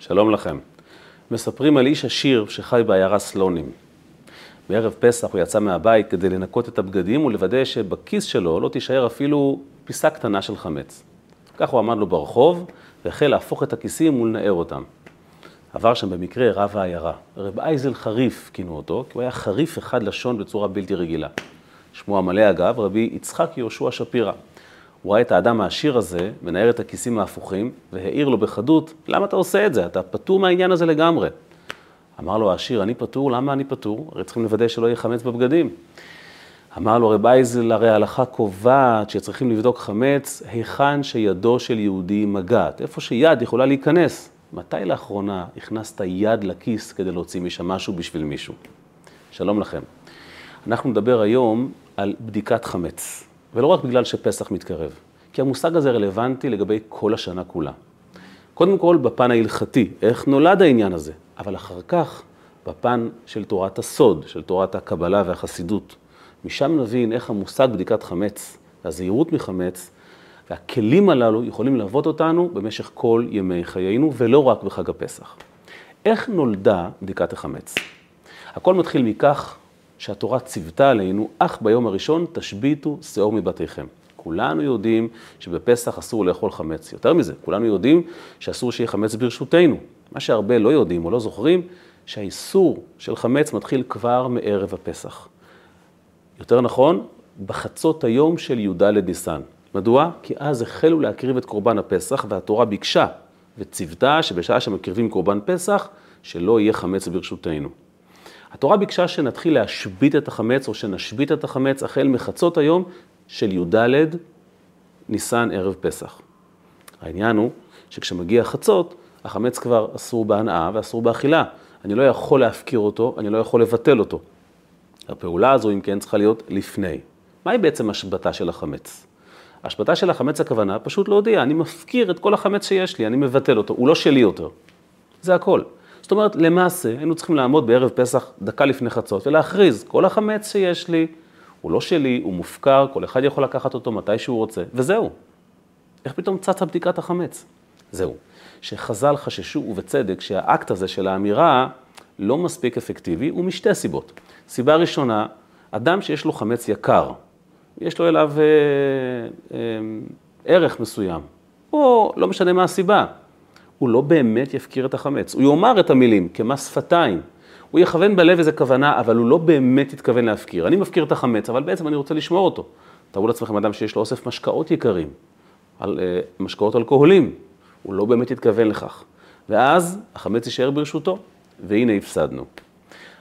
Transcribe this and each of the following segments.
שלום לכם. מספרים על איש עשיר שחי בעיירה סלונים. בערב פסח הוא יצא מהבית כדי לנקות את הבגדים ולוודא שבכיס שלו לא תישאר אפילו פיסה קטנה של חמץ. כך הוא עמד לו ברחוב והחל להפוך את הכיסים ולנער אותם. עבר שם במקרה רב העיירה. רב אייזל חריף כינו אותו, כי הוא היה חריף אחד לשון בצורה בלתי רגילה. שמו המלא אגב, רבי יצחק יהושע שפירא. הוא ראה את האדם העשיר הזה מנער את הכיסים ההפוכים, והעיר לו בחדות, למה אתה עושה את זה? אתה פטור מהעניין הזה לגמרי. אמר לו העשיר, אני פטור, למה אני פטור? הרי צריכים לוודא שלא יהיה חמץ בבגדים. אמר לו רב אייזל, הרי ההלכה קובעת שצריכים לבדוק חמץ היכן שידו של יהודי מגעת, איפה שיד יכולה להיכנס. מתי לאחרונה הכנסת יד לכיס כדי להוציא משם משהו בשביל מישהו? שלום לכם. אנחנו נדבר היום על בדיקת חמץ. ולא רק בגלל שפסח מתקרב, כי המושג הזה רלוונטי לגבי כל השנה כולה. קודם כל בפן ההלכתי, איך נולד העניין הזה, אבל אחר כך בפן של תורת הסוד, של תורת הקבלה והחסידות. משם נבין איך המושג בדיקת חמץ, והזהירות מחמץ, והכלים הללו יכולים ללוות אותנו במשך כל ימי חיינו, ולא רק בחג הפסח. איך נולדה בדיקת החמץ? הכל מתחיל מכך שהתורה ציוותה עלינו, אך ביום הראשון תשביתו שאור מבתיכם. כולנו יודעים שבפסח אסור לאכול חמץ. יותר מזה, כולנו יודעים שאסור שיהיה חמץ ברשותנו. מה שהרבה לא יודעים או לא זוכרים, שהאיסור של חמץ מתחיל כבר מערב הפסח. יותר נכון, בחצות היום של י"ד ניסן. מדוע? כי אז החלו להקריב את קורבן הפסח, והתורה ביקשה וציוותה שבשעה שמקריבים קורבן פסח, שלא יהיה חמץ ברשותנו. התורה ביקשה שנתחיל להשבית את החמץ, או שנשבית את החמץ, החל מחצות היום של י"ד ניסן ערב פסח. העניין הוא שכשמגיע חצות, החמץ כבר אסור בהנאה ואסור באכילה. אני לא יכול להפקיר אותו, אני לא יכול לבטל אותו. הפעולה הזו, אם כן, צריכה להיות לפני. מהי בעצם השבתה של החמץ? השבתה של החמץ הכוונה פשוט להודיע, אני מפקיר את כל החמץ שיש לי, אני מבטל אותו, הוא לא שלי יותר. זה הכל. זאת אומרת, למעשה, היינו צריכים לעמוד בערב פסח דקה לפני חצות ולהכריז, כל החמץ שיש לי, הוא לא שלי, הוא מופקר, כל אחד יכול לקחת אותו מתי שהוא רוצה, וזהו. איך פתאום צצה בדיקת החמץ? זהו. שחז"ל חששו, ובצדק, שהאקט הזה של האמירה לא מספיק אפקטיבי, הוא משתי סיבות. סיבה ראשונה, אדם שיש לו חמץ יקר, יש לו אליו אה, אה, ערך מסוים, או לא משנה מה הסיבה, הוא לא באמת יפקיר את החמץ. הוא יאמר את המילים כמס שפתיים. הוא יכוון בלב איזה כוונה, אבל הוא לא באמת יתכוון להפקיר. אני מפקיר את החמץ, אבל בעצם אני רוצה לשמור אותו. תארו לעצמכם אדם שיש לו אוסף משקאות יקרים, על, uh, משקאות אלכוהולים, הוא לא באמת יתכוון לכך. ואז החמץ יישאר ברשותו, והנה הפסדנו.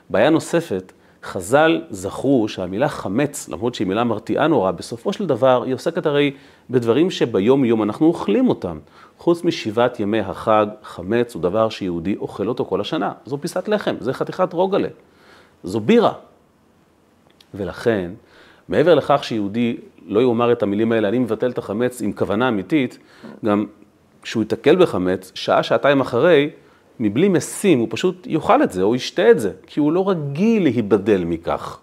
בעיה נוספת, חז"ל זכרו שהמילה חמץ, למרות שהיא מילה מרתיעה נורא, בסופו של דבר היא עוסקת הרי בדברים שביום יום אנחנו אוכלים אותם. חוץ משבעת ימי החג, חמץ הוא דבר שיהודי אוכל אותו כל השנה. זו פיסת לחם, זה חתיכת רוגלה, זו בירה. ולכן, מעבר לכך שיהודי לא יאמר את המילים האלה, אני מבטל את החמץ עם כוונה אמיתית, גם כשהוא ייתקל בחמץ, שעה, שעתיים אחרי, מבלי משים, הוא פשוט יאכל את זה או ישתה את זה, כי הוא לא רגיל להיבדל מכך.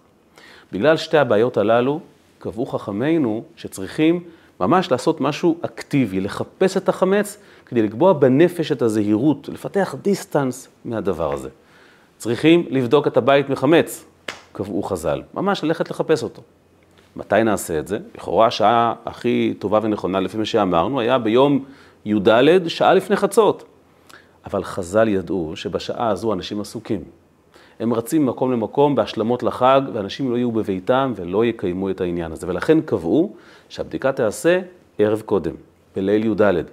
בגלל שתי הבעיות הללו, קבעו חכמינו שצריכים ממש לעשות משהו אקטיבי, לחפש את החמץ כדי לקבוע בנפש את הזהירות, לפתח דיסטנס מהדבר הזה. צריכים לבדוק את הבית מחמץ, קבעו חז"ל, ממש ללכת לחפש אותו. מתי נעשה את זה? לכאורה השעה הכי טובה ונכונה לפי מה שאמרנו, היה ביום י"ד, שעה לפני חצות. אבל חז"ל ידעו שבשעה הזו אנשים עסוקים. הם רצים ממקום למקום בהשלמות לחג, ואנשים לא יהיו בביתם ולא יקיימו את העניין הזה. ולכן קבעו שהבדיקה תיעשה ערב קודם, בליל י"ד.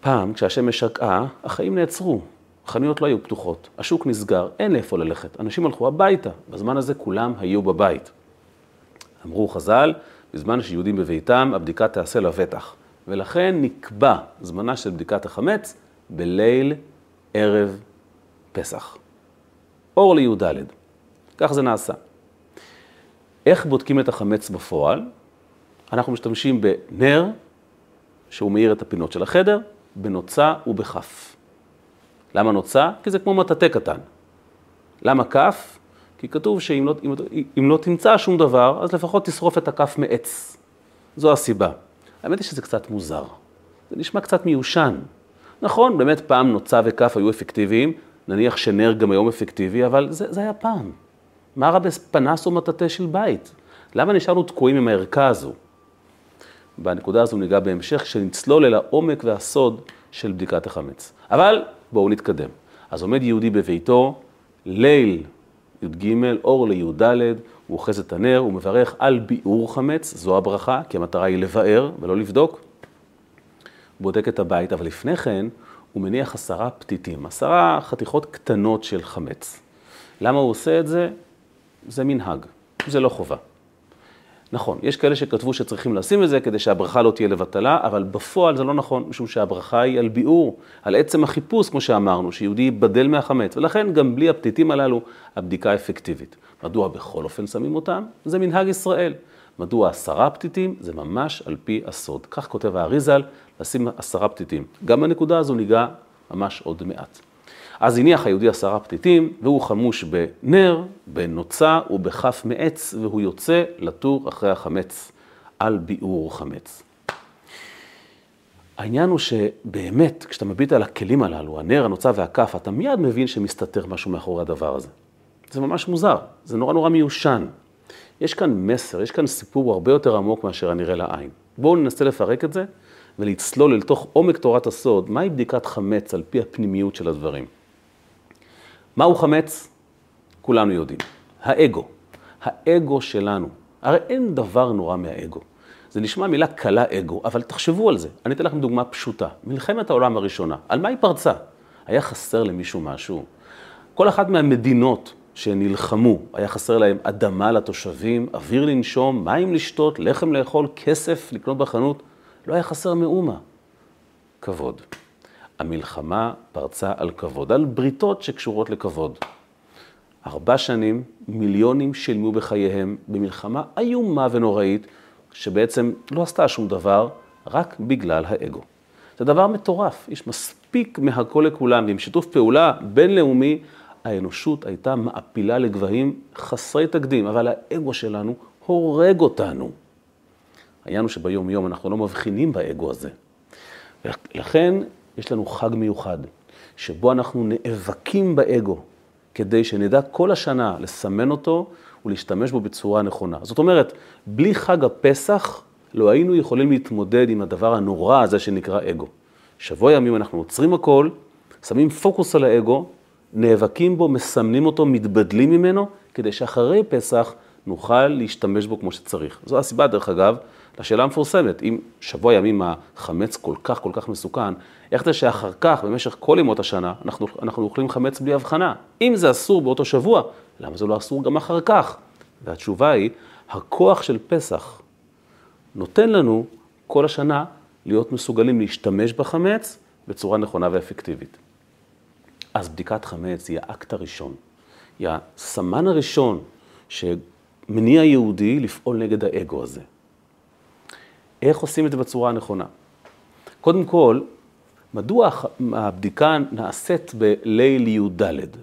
פעם, כשהשמש שקעה, החיים נעצרו. החנויות לא היו פתוחות, השוק נסגר, אין לאיפה ללכת. אנשים הלכו הביתה, בזמן הזה כולם היו בבית. אמרו חז"ל, בזמן שיהודים בביתם, הבדיקה תיעשה לבטח. ולכן נקבע זמנה של בדיקת החמץ בליל ערב פסח. אור לי"ד. כך זה נעשה. איך בודקים את החמץ בפועל? אנחנו משתמשים בנר, שהוא מאיר את הפינות של החדר, בנוצה ובכף. למה נוצה? כי זה כמו מטאטא קטן. למה כף? כי כתוב שאם לא, אם, אם לא תמצא שום דבר, אז לפחות תשרוף את הכף מעץ. זו הסיבה. האמת היא שזה קצת מוזר. זה נשמע קצת מיושן. נכון, באמת פעם נוצה וכף היו אפקטיביים, נניח שנר גם היום אפקטיבי, אבל זה, זה היה פעם. מה רע בפנס או מטאטא של בית? למה נשארנו תקועים עם הערכה הזו? בנקודה הזו ניגע בהמשך, כשנצלול אל העומק והסוד של בדיקת החמץ. אבל בואו נתקדם. אז עומד יהודי בביתו, ליל י"ג, אור לי"ד, הוא אוחז את הנר, הוא מברך על ביעור חמץ, זו הברכה, כי המטרה היא לבאר ולא לבדוק. בודק את הבית, אבל לפני כן הוא מניח עשרה פתיתים, עשרה חתיכות קטנות של חמץ. למה הוא עושה את זה? זה מנהג, זה לא חובה. נכון, יש כאלה שכתבו שצריכים לשים את זה כדי שהברכה לא תהיה לבטלה, אבל בפועל זה לא נכון, משום שהברכה היא על ביעור, על עצם החיפוש, כמו שאמרנו, שיהודי ייבדל מהחמץ, ולכן גם בלי הפתיתים הללו, הבדיקה אפקטיבית. מדוע בכל אופן שמים אותם? זה מנהג ישראל. מדוע עשרה פתיתים? זה ממש על פי הסוד. כך כותב האריזל, לשים עשרה פתיתים. גם בנקודה הזו ניגע ממש עוד מעט. אז הניח היהודי עשרה פתיתים, והוא חמוש בנר, בנוצה ובכף מעץ, והוא יוצא לתור אחרי החמץ, על ביעור חמץ. העניין הוא שבאמת, כשאתה מביט על הכלים הללו, הנר, הנוצה והכף, אתה מיד מבין שמסתתר משהו מאחורי הדבר הזה. זה ממש מוזר, זה נורא נורא מיושן. יש כאן מסר, יש כאן סיפור הרבה יותר עמוק מאשר הנראה לעין. בואו ננסה לפרק את זה ולצלול אל תוך עומק תורת הסוד, מהי בדיקת חמץ על פי הפנימיות של הדברים. מהו חמץ? כולנו יודעים. האגו. האגו שלנו. הרי אין דבר נורא מהאגו. זה נשמע מילה קלה אגו, אבל תחשבו על זה. אני אתן לכם דוגמה פשוטה. מלחמת העולם הראשונה, על מה היא פרצה? היה חסר למישהו משהו? כל אחת מהמדינות שנלחמו, היה חסר להם אדמה לתושבים, אוויר לנשום, מים לשתות, לחם לאכול, כסף לקנות בחנות, לא היה חסר מאומה. כבוד. המלחמה פרצה על כבוד, על בריתות שקשורות לכבוד. ארבע שנים, מיליונים שילמו בחייהם במלחמה איומה ונוראית, שבעצם לא עשתה שום דבר, רק בגלל האגו. זה דבר מטורף, יש מספיק מהכל לכולם, ועם שיתוף פעולה בינלאומי, האנושות הייתה מעפילה לגבהים חסרי תקדים, אבל האגו שלנו הורג אותנו. העניין הוא שביום יום אנחנו לא מבחינים באגו הזה. ולכן יש לנו חג מיוחד, שבו אנחנו נאבקים באגו, כדי שנדע כל השנה לסמן אותו ולהשתמש בו בצורה נכונה. זאת אומרת, בלי חג הפסח לא היינו יכולים להתמודד עם הדבר הנורא הזה שנקרא אגו. שבוע ימים אנחנו עוצרים הכל, שמים פוקוס על האגו, נאבקים בו, מסמנים אותו, מתבדלים ממנו, כדי שאחרי פסח נוכל להשתמש בו כמו שצריך. זו הסיבה, דרך אגב, לשאלה המפורסמת, אם שבוע ימים החמץ כל כך כל כך מסוכן, איך זה שאחר כך, במשך כל ימות השנה, אנחנו, אנחנו אוכלים חמץ בלי הבחנה? אם זה אסור באותו שבוע, למה זה לא אסור גם אחר כך? והתשובה היא, הכוח של פסח נותן לנו כל השנה להיות מסוגלים להשתמש בחמץ בצורה נכונה ואפקטיבית. אז בדיקת חמץ היא האקט הראשון, היא הסמן הראשון שמניע יהודי לפעול נגד האגו הזה. איך עושים את זה בצורה הנכונה? קודם כל, מדוע הבדיקה נעשית בליל י"ד?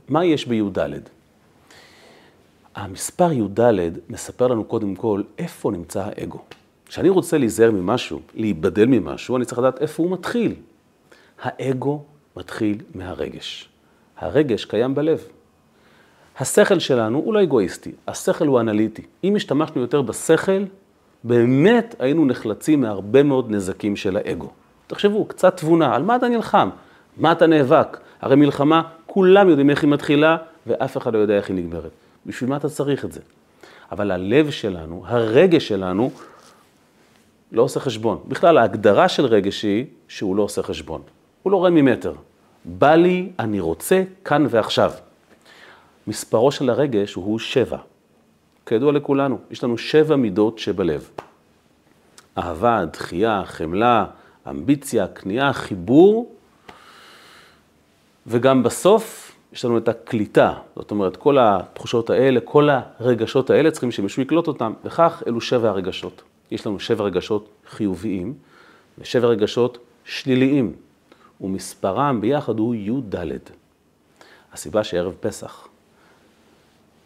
מה יש בי"ד? המספר י"ד מספר לנו קודם כל איפה נמצא האגו. כשאני רוצה להיזהר ממשהו, להיבדל ממשהו, אני צריך לדעת איפה הוא מתחיל. האגו מתחיל מהרגש. הרגש קיים בלב. השכל שלנו הוא לא אגואיסטי, השכל הוא אנליטי. אם השתמשנו יותר בשכל, באמת היינו נחלצים מהרבה מאוד נזקים של האגו. תחשבו, קצת תבונה, על מה אתה נלחם? מה אתה נאבק? הרי מלחמה, כולם יודעים איך היא מתחילה, ואף אחד לא יודע איך היא נגמרת. בשביל מה אתה צריך את זה? אבל הלב שלנו, הרגש שלנו, לא עושה חשבון. בכלל, ההגדרה של רגש היא שהוא לא עושה חשבון. הוא לא רואה ממטר. בא לי, אני רוצה, כאן ועכשיו. מספרו של הרגש הוא שבע. כידוע לכולנו, יש לנו שבע מידות שבלב. אהבה, דחייה, חמלה, אמביציה, כניעה, חיבור, וגם בסוף יש לנו את הקליטה. זאת אומרת, כל התחושות האלה, כל הרגשות האלה צריכים שמישהו יקלוט אותם, וכך אלו שבע הרגשות. יש לנו שבע רגשות חיוביים ושבע רגשות שליליים, ומספרם ביחד הוא י"ד. הסיבה שערב פסח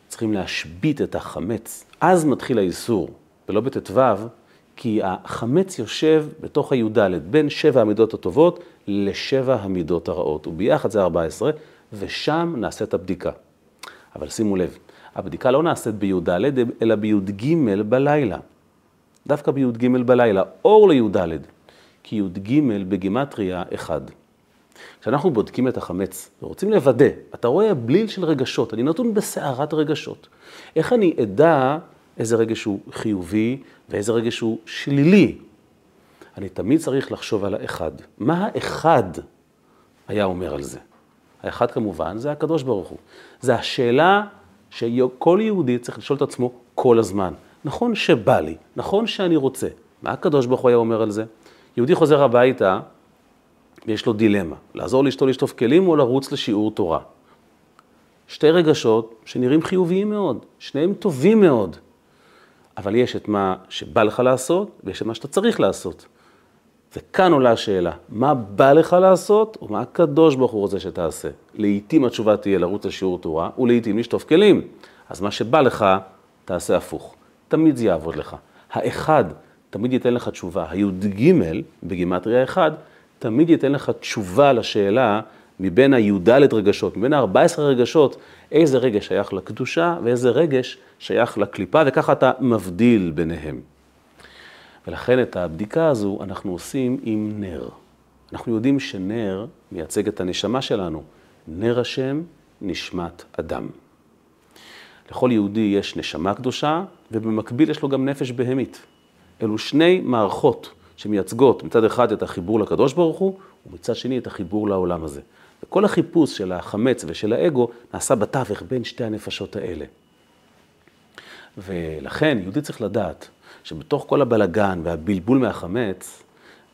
צריכים להשבית את החמץ, אז מתחיל האיסור, ולא בט"ו, כי החמץ יושב בתוך הי"ד, בין שבע המידות הטובות לשבע המידות הרעות, וביחד זה 14, ושם נעשית הבדיקה. אבל שימו לב, הבדיקה לא נעשית בי"ד, אלא בי"ג בלילה. דווקא בי"ג בלילה, אור לי"ד, כי י"ג בגימטריה אחד. כשאנחנו בודקים את החמץ ורוצים לוודא, אתה רואה בליל של רגשות, אני נתון בסערת רגשות. איך אני אדע איזה רגש הוא חיובי ואיזה רגש הוא שלילי? אני תמיד צריך לחשוב על האחד. מה האחד היה אומר על זה? האחד כמובן זה הקדוש ברוך הוא. זה השאלה שכל יהודי צריך לשאול את עצמו כל הזמן. נכון שבא לי, נכון שאני רוצה. מה הקדוש ברוך הוא היה אומר על זה? יהודי חוזר הביתה ויש לו דילמה, לעזור לאשתו לשטוף כלים או לרוץ לשיעור תורה. שתי רגשות שנראים חיוביים מאוד, שניהם טובים מאוד, אבל יש את מה שבא לך לעשות ויש את מה שאתה צריך לעשות. וכאן עולה השאלה, מה בא לך לעשות ומה הקדוש ברוך הוא רוצה שתעשה. לעתים התשובה תהיה לרוץ לשיעור תורה ולעתים לשטוף כלים. אז מה שבא לך, תעשה הפוך. תמיד זה יעבוד לך. האחד תמיד ייתן לך תשובה. הי"ג בגימטריה אחד תמיד ייתן לך תשובה לשאלה מבין הי"ד רגשות, מבין ה-14 רגשות, איזה רגש שייך לקדושה ואיזה רגש שייך לקליפה, וככה אתה מבדיל ביניהם. ולכן את הבדיקה הזו אנחנו עושים עם נר. אנחנו יודעים שנר מייצג את הנשמה שלנו. נר השם, נשמת אדם. לכל יהודי יש נשמה קדושה, ובמקביל יש לו גם נפש בהמית. אלו שני מערכות שמייצגות מצד אחד את החיבור לקדוש ברוך הוא, ומצד שני את החיבור לעולם הזה. וכל החיפוש של החמץ ושל האגו נעשה בתווך בין שתי הנפשות האלה. ולכן יהודי צריך לדעת שבתוך כל הבלגן והבלבול מהחמץ,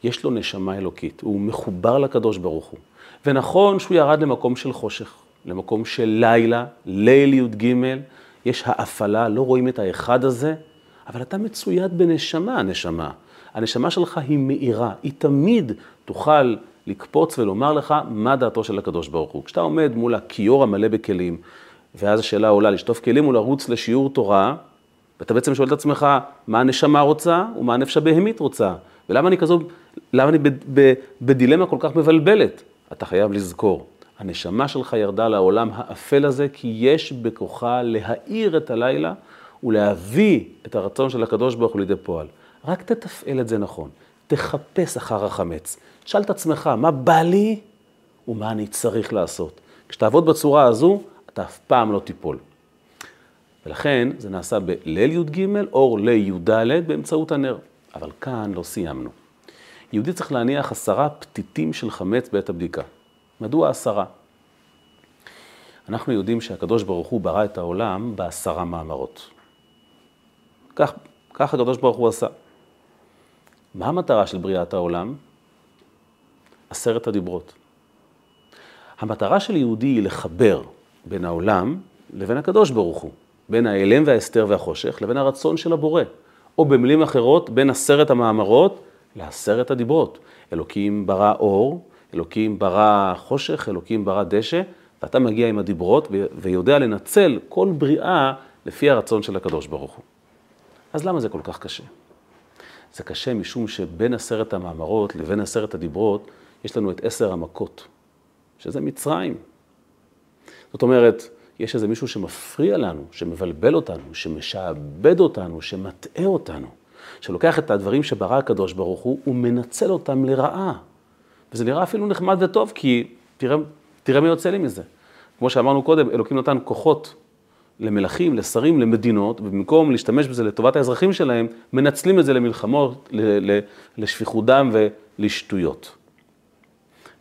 יש לו נשמה אלוקית, הוא מחובר לקדוש ברוך הוא. ונכון שהוא ירד למקום של חושך, למקום של לילה, ליל י"ג, יש האפלה, לא רואים את האחד הזה, אבל אתה מצויד בנשמה, הנשמה. הנשמה שלך היא מאירה, היא תמיד תוכל לקפוץ ולומר לך מה דעתו של הקדוש ברוך הוא. כשאתה עומד מול הכיור המלא בכלים, ואז השאלה עולה לשטוף כלים ולרוץ לשיעור תורה, ואתה בעצם שואל את עצמך, מה הנשמה רוצה ומה הנפש הבהמית רוצה? ולמה אני כזו, למה אני בדילמה כל כך מבלבלת? אתה חייב לזכור, הנשמה שלך ירדה לעולם האפל הזה, כי יש בכוחה להאיר את הלילה ולהביא את הרצון של הקדוש ברוך הוא לידי פועל. רק תתפעל את זה נכון, תחפש אחר החמץ. תשאל את עצמך, מה בא לי ומה אני צריך לעשות. כשתעבוד בצורה הזו, אתה אף פעם לא תיפול. ולכן זה נעשה בליל י"ג, אור לי"ד באמצעות הנר. אבל כאן לא סיימנו. יהודי צריך להניח עשרה פתיתים של חמץ בעת הבדיקה. מדוע עשרה? אנחנו יודעים שהקדוש ברוך הוא ברא את העולם בעשרה מאמרות. כך, כך הקדוש ברוך הוא עשה. מה המטרה של בריאת העולם? עשרת הדיברות. המטרה של יהודי היא לחבר בין העולם לבין הקדוש ברוך הוא. בין ההיעלם וההסתר והחושך לבין הרצון של הבורא. או במילים אחרות, בין עשרת המאמרות לעשרת הדיברות. אלוקים ברא אור, אלוקים ברא חושך, אלוקים ברא דשא, ואתה מגיע עם הדיברות ויודע לנצל כל בריאה לפי הרצון של הקדוש ברוך הוא. אז למה זה כל כך קשה? זה קשה משום שבין עשרת המאמרות לבין עשרת הדיברות יש לנו את עשר המכות, שזה מצרים. זאת אומרת, יש איזה מישהו שמפריע לנו, שמבלבל אותנו, שמשעבד אותנו, שמטעה אותנו, שלוקח את הדברים שברא הקדוש ברוך הוא ומנצל אותם לרעה. וזה נראה אפילו נחמד וטוב, כי תראה, תראה מי יוצא לי מזה. כמו שאמרנו קודם, אלוקים נתן כוחות למלכים, לשרים, למדינות, ובמקום להשתמש בזה לטובת האזרחים שלהם, מנצלים את זה למלחמות, לשפיכות דם ולשטויות.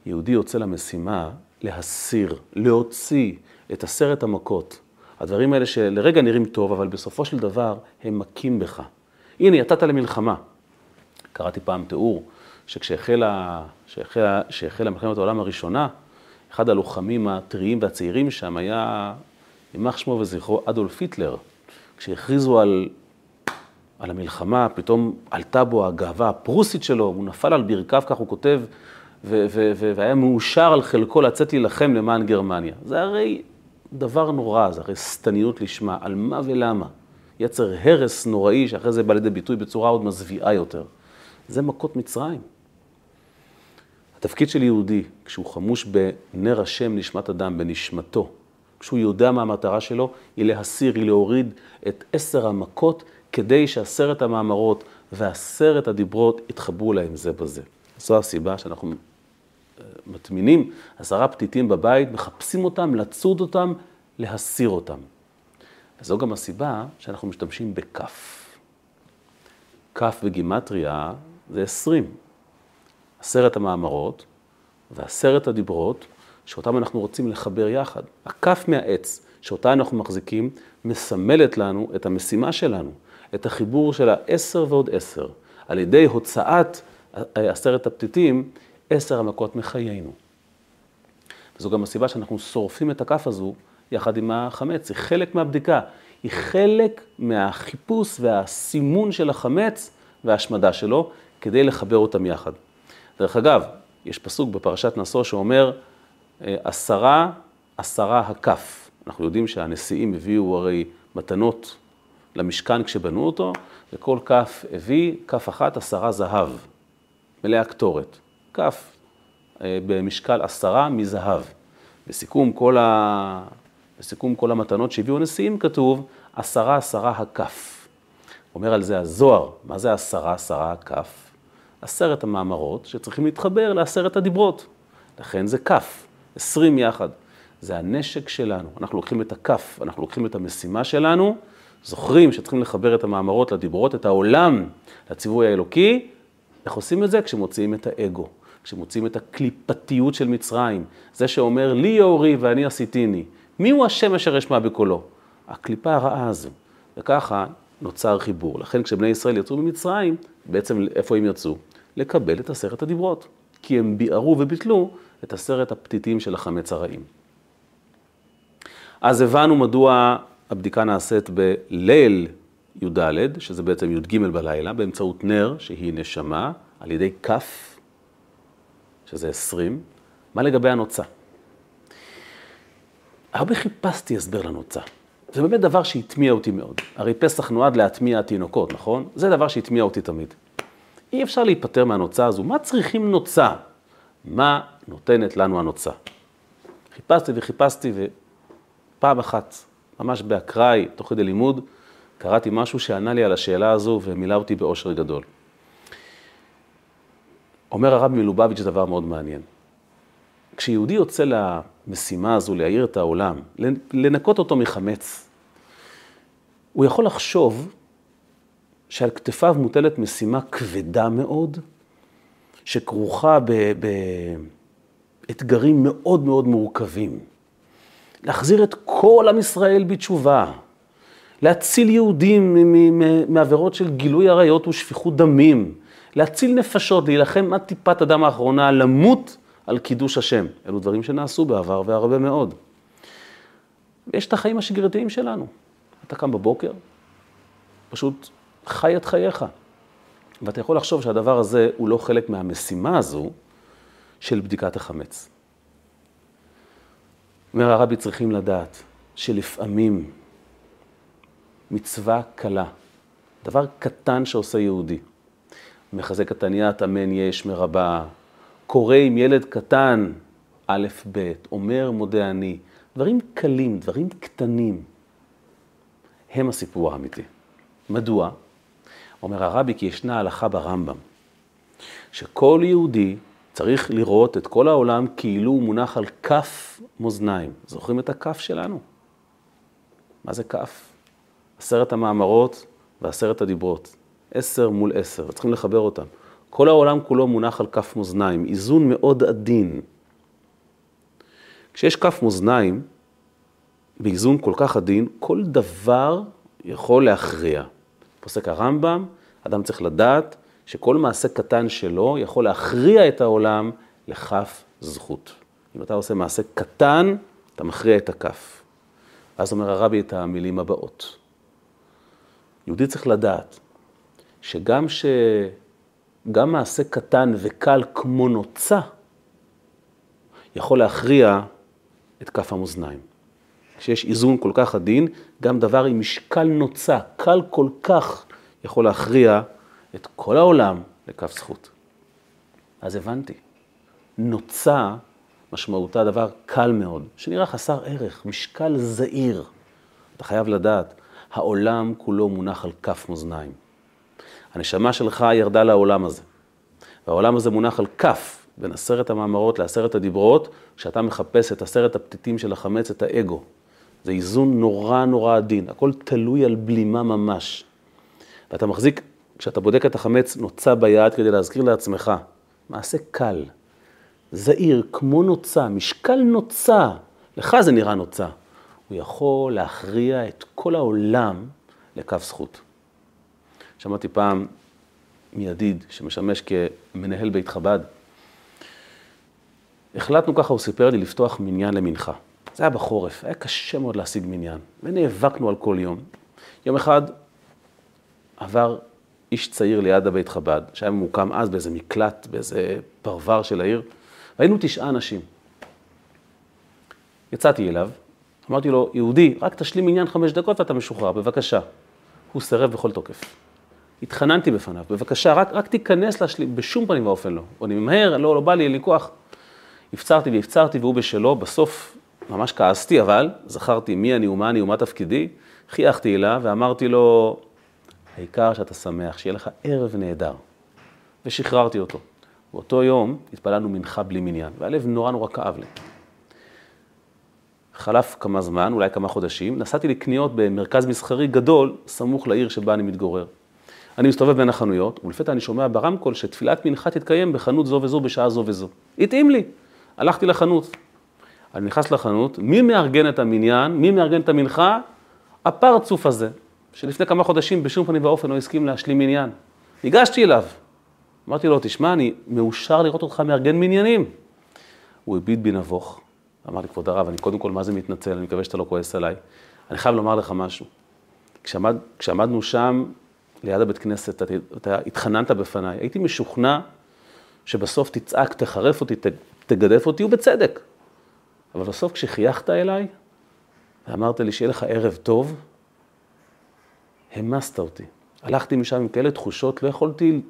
יהודי יוצא למשימה להסיר, להוציא את עשרת המכות. הדברים האלה שלרגע נראים טוב, אבל בסופו של דבר הם מכים בך. הנה, יצאת למלחמה. קראתי פעם תיאור שכשהחלה, שהחלה מלחמת העולם הראשונה, אחד הלוחמים הטריים והצעירים שם היה, יימח שמו וזכרו, אדולף היטלר. כשהכריזו על, על המלחמה, פתאום עלתה בו הגאווה הפרוסית שלו, הוא נפל על ברכיו, כך הוא כותב, ו- ו- ו- והיה מאושר על חלקו לצאת להילחם למען גרמניה. זה הרי דבר נורא, זה הרי שטניות לשמה, על מה ולמה. יצר הרס נוראי, שאחרי זה בא לידי ביטוי בצורה עוד מזוויעה יותר. זה מכות מצרים. התפקיד של יהודי, כשהוא חמוש בנר השם נשמת אדם, בנשמתו, כשהוא יודע מה המטרה שלו, היא להסיר, היא להוריד את עשר המכות, כדי שעשרת המאמרות ועשרת הדיברות יתחברו להם זה בזה. זו הסיבה שאנחנו אה, מטמינים עשרה פתיתים בבית, מחפשים אותם, לצוד אותם, להסיר אותם. וזו גם הסיבה שאנחנו משתמשים בכף. כף בגימטריה זה עשרים. עשרת המאמרות ועשרת הדיברות, שאותם אנחנו רוצים לחבר יחד. הכף מהעץ, שאותה אנחנו מחזיקים, מסמלת לנו את המשימה שלנו, את החיבור של העשר ועוד עשר. על ידי הוצאת עשרת הפתיתים, עשר המכות מחיינו. וזו גם הסיבה שאנחנו שורפים את הכף הזו יחד עם החמץ, היא חלק מהבדיקה, היא חלק מהחיפוש והסימון של החמץ וההשמדה שלו, כדי לחבר אותם יחד. דרך אגב, יש פסוק בפרשת נשוא שאומר, אה, עשרה, עשרה הכף. אנחנו יודעים שהנשיאים הביאו הרי מתנות למשכן כשבנו אותו, וכל כף הביא, כף אחת עשרה זהב, מלאה קטורת. כף אה, במשקל עשרה מזהב. בסיכום כל, ה... בסיכום כל המתנות שהביאו הנשיאים כתוב, עשרה עשרה הכף. אומר על זה הזוהר, מה זה עשרה עשרה הכף? עשרת המאמרות שצריכים להתחבר לעשרת הדיברות. לכן זה כף, עשרים יחד. זה הנשק שלנו. אנחנו לוקחים את הכף, אנחנו לוקחים את המשימה שלנו, זוכרים שצריכים לחבר את המאמרות לדיברות, את העולם לציווי האלוקי. איך עושים את זה? כשמוציאים את האגו, כשמוציאים את הקליפתיות של מצרים. זה שאומר, לי יאורי ואני עשיתיני. מי הוא השם אשר אשמע בקולו? הקליפה הרעה הזו. וככה נוצר חיבור. לכן כשבני ישראל יצאו ממצרים, בעצם איפה הם יצאו? לקבל את עשרת הדיברות, כי הם ביערו וביטלו את עשרת הפתיתים של החמץ הרעים. אז הבנו מדוע הבדיקה נעשית בליל י"ד, שזה בעצם י"ג בלילה, באמצעות נר, שהיא נשמה, על ידי כף, שזה עשרים. מה לגבי הנוצה? הרבה חיפשתי הסבר לנוצה. זה באמת דבר שהטמיע אותי מאוד. הרי פסח נועד להטמיע התינוקות, נכון? זה דבר שהטמיע אותי תמיד. אי אפשר להיפטר מהנוצה הזו. מה צריכים נוצה? מה נותנת לנו הנוצה? חיפשתי וחיפשתי, ופעם אחת, ממש באקראי, תוך כדי לימוד, קראתי משהו שענה לי על השאלה הזו ומילא אותי באושר גדול. אומר הרב מלובביץ' דבר מאוד מעניין. כשיהודי יוצא למשימה הזו להאיר את העולם, לנקות אותו מחמץ, הוא יכול לחשוב שעל כתפיו מוטלת משימה כבדה מאוד, שכרוכה באתגרים מאוד מאוד מורכבים. להחזיר את כל עם ישראל בתשובה, להציל יהודים מעבירות של גילוי עריות ושפיכות דמים, להציל נפשות, להילחם עד טיפת הדם האחרונה, למות על קידוש השם. אלו דברים שנעשו בעבר והרבה מאוד. ויש את החיים השגרתיים שלנו. אתה קם בבוקר, פשוט חי את חייך. ואתה יכול לחשוב שהדבר הזה הוא לא חלק מהמשימה הזו של בדיקת החמץ. אומר הרבי, צריכים לדעת שלפעמים מצווה קלה, דבר קטן שעושה יהודי, מחזק התניית אמן יש מרבה, קורא עם ילד קטן, א', ב', אומר מודה אני, דברים קלים, דברים קטנים, הם הסיפור האמיתי. מדוע? אומר הרבי כי ישנה הלכה ברמב"ם, שכל יהודי צריך לראות את כל העולם כאילו הוא מונח על כף מאזניים. זוכרים את הכף שלנו? מה זה כף? עשרת המאמרות ועשרת הדיברות. עשר מול עשר, צריכים לחבר אותם. כל העולם כולו מונח על כף מאזניים, איזון מאוד עדין. כשיש כף מאזניים, באיזון כל כך עדין, כל דבר יכול להכריע. פוסק הרמב"ם, אדם צריך לדעת שכל מעשה קטן שלו יכול להכריע את העולם לכף זכות. אם אתה עושה מעשה קטן, אתה מכריע את הכף. אז אומר הרבי את המילים הבאות. יהודי צריך לדעת שגם ש... גם מעשה קטן וקל כמו נוצה, יכול להכריע את כף המאזניים. כשיש איזון כל כך עדין, גם דבר עם משקל נוצה, קל כל כך, יכול להכריע את כל העולם לכף זכות. אז הבנתי, נוצה משמעותה דבר קל מאוד, שנראה חסר ערך, משקל זעיר. אתה חייב לדעת, העולם כולו מונח על כף מאזניים. הנשמה שלך ירדה לעולם הזה, והעולם הזה מונח על כף בין עשרת המאמרות לעשרת הדיברות, כשאתה מחפש את עשרת הפתיתים של החמץ, את האגו. זה איזון נורא נורא עדין, הכל תלוי על בלימה ממש. ואתה מחזיק, כשאתה בודק את החמץ, נוצה ביד כדי להזכיר לעצמך, מעשה קל, זעיר, כמו נוצה, משקל נוצה, לך זה נראה נוצה. הוא יכול להכריע את כל העולם לכף זכות. שמעתי פעם מידיד שמשמש כמנהל בית חב"ד, החלטנו ככה, הוא סיפר לי, לפתוח מניין למנחה. זה היה בחורף, היה קשה מאוד להשיג מניין, ונאבקנו על כל יום. יום אחד עבר איש צעיר ליד הבית חב"ד, שהיה ממוקם אז באיזה מקלט, באיזה פרבר של העיר, והיינו תשעה אנשים. יצאתי אליו, אמרתי לו, יהודי, רק תשלים מניין חמש דקות ואתה משוחרר, בבקשה. הוא סירב בכל תוקף. התחננתי בפניו, בבקשה, רק, רק תיכנס להשלים, בשום פנים ואופן לא. אני ממהר, לא, לא בא לי, אין לי כוח. הפצרתי והפצרתי והוא בשלו, בסוף ממש כעסתי, אבל זכרתי מי אני ומה אני ומה תפקידי, חייכתי אליו ואמרתי לו, העיקר שאתה שמח, שיהיה לך ערב נהדר. ושחררתי אותו. באותו יום התפללנו מנחה בלי מניין, והלב נורא נורא כאב לי. חלף כמה זמן, אולי כמה חודשים, נסעתי לקניות במרכז מסחרי גדול, סמוך לעיר שבה אני מתגורר. אני מסתובב בין החנויות, ולפתע אני שומע ברמקול שתפילת מנחה תתקיים בחנות זו וזו בשעה זו וזו. התאים לי, הלכתי לחנות. אני נכנס לחנות, מי מארגן את המניין, מי מארגן את המנחה? הפרצוף הזה, שלפני כמה חודשים בשום פנים ואופן לא הסכים להשלים מניין. ניגשתי אליו, אמרתי לו, תשמע, אני מאושר לראות אותך מארגן מניינים. הוא הביט בי נבוך, אמר לי, כבוד הרב, אני קודם כל מה זה מתנצל, אני מקווה שאתה לא כועס עליי. אני חייב לומר לך משהו. כשעמד, כשעמדנו שם, ליד הבית כנסת, אתה, אתה התחננת בפניי, הייתי משוכנע שבסוף תצעק, תחרף אותי, ת, תגדף אותי, ובצדק. אבל בסוף כשחייכת אליי, ואמרת לי שיהיה לך ערב טוב, המסת אותי. הלכתי משם עם כאלה תחושות, לא יכולתי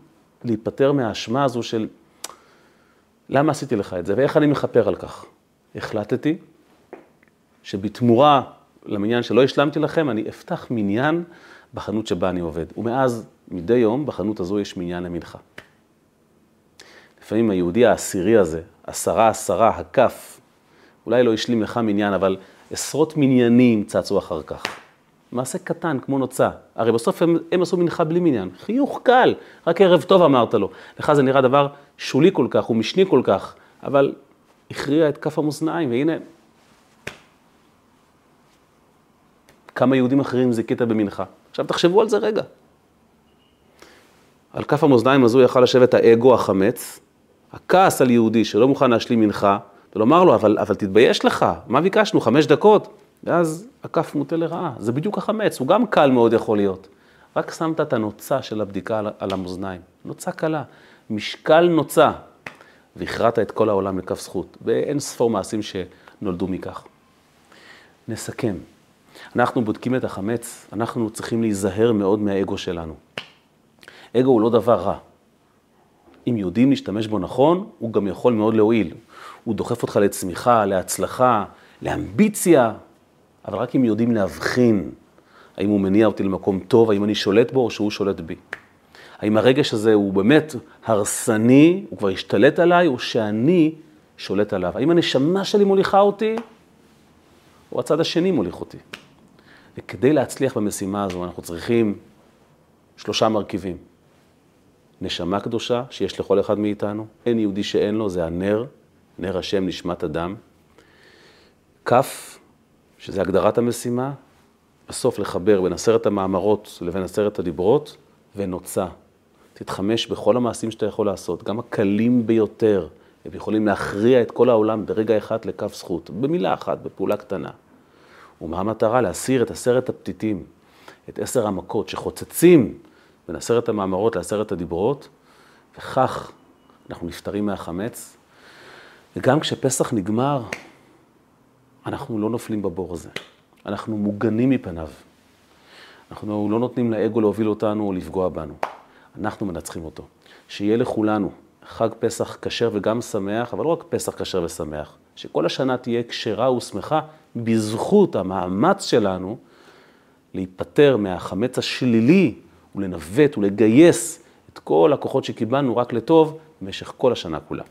להיפטר מהאשמה הזו של למה עשיתי לך את זה ואיך אני מכפר על כך. החלטתי שבתמורה למניין שלא השלמתי לכם, אני אפתח מניין בחנות שבה אני עובד. ומאז, מדי יום, בחנות הזו יש מניין למנחה. לפעמים היהודי העשירי הזה, עשרה עשרה, הכף, אולי לא השלים לך מניין, אבל עשרות מניינים צצו אחר כך. מעשה קטן, כמו נוצה. הרי בסוף הם, הם עשו מנחה בלי מניין. חיוך קל, רק ערב טוב אמרת לו. לך זה נראה דבר שולי כל כך, ומשני כל כך, אבל הכריע את כף המאזניים, והנה, כמה יהודים אחרים זיכית במנחה. עכשיו תחשבו על זה רגע. על כף המאזניים הזו יכל לשבת האגו החמץ, הכעס על יהודי שלא מוכן להשלים מנחה, ולומר לו, אבל, אבל תתבייש לך, מה ביקשנו, חמש דקות? ואז הכף מוטה לרעה, זה בדיוק החמץ, הוא גם קל מאוד יכול להיות. רק שמת את הנוצה של הבדיקה על, המאזניים, נוצה קלה, משקל נוצה, והכרעת את כל העולם לכף זכות, באין ספור מעשים שנולדו מכך. נסכם. אנחנו בודקים את החמץ, אנחנו צריכים להיזהר מאוד מהאגו שלנו. אגו הוא לא דבר רע. אם יודעים להשתמש בו נכון, הוא גם יכול מאוד להועיל. הוא דוחף אותך לצמיחה, להצלחה, לאמביציה, אבל רק אם יודעים להבחין האם הוא מניע אותי למקום טוב, האם אני שולט בו או שהוא שולט בי. האם הרגש הזה הוא באמת הרסני, הוא כבר השתלט עליי, או שאני שולט עליו. האם הנשמה שלי מוליכה אותי, או הצד השני מוליך אותי. וכדי להצליח במשימה הזו, אנחנו צריכים שלושה מרכיבים. נשמה קדושה, שיש לכל אחד מאיתנו, אין יהודי שאין לו, זה הנר, נר השם נשמת אדם. כף, שזה הגדרת המשימה, בסוף לחבר בין עשרת המאמרות לבין עשרת הדיברות, ונוצה. תתחמש בכל המעשים שאתה יכול לעשות, גם הקלים ביותר, הם יכולים להכריע את כל העולם ברגע אחד לכף זכות, במילה אחת, בפעולה קטנה. ומה המטרה? להסיר את עשרת הפתיתים, את עשר המכות שחוצצים בין עשרת המאמרות לעשרת הדיברות, וכך אנחנו נפטרים מהחמץ. וגם כשפסח נגמר, אנחנו לא נופלים בבור הזה. אנחנו מוגנים מפניו. אנחנו לא נותנים לאגו להוביל אותנו או לפגוע בנו. אנחנו מנצחים אותו. שיהיה לכולנו חג פסח כשר וגם שמח, אבל לא רק פסח כשר ושמח, שכל השנה תהיה כשרה ושמחה בזכות המאמץ שלנו להיפטר מהחמץ השלילי ולנווט ולגייס את כל הכוחות שקיבלנו רק לטוב במשך כל השנה כולה.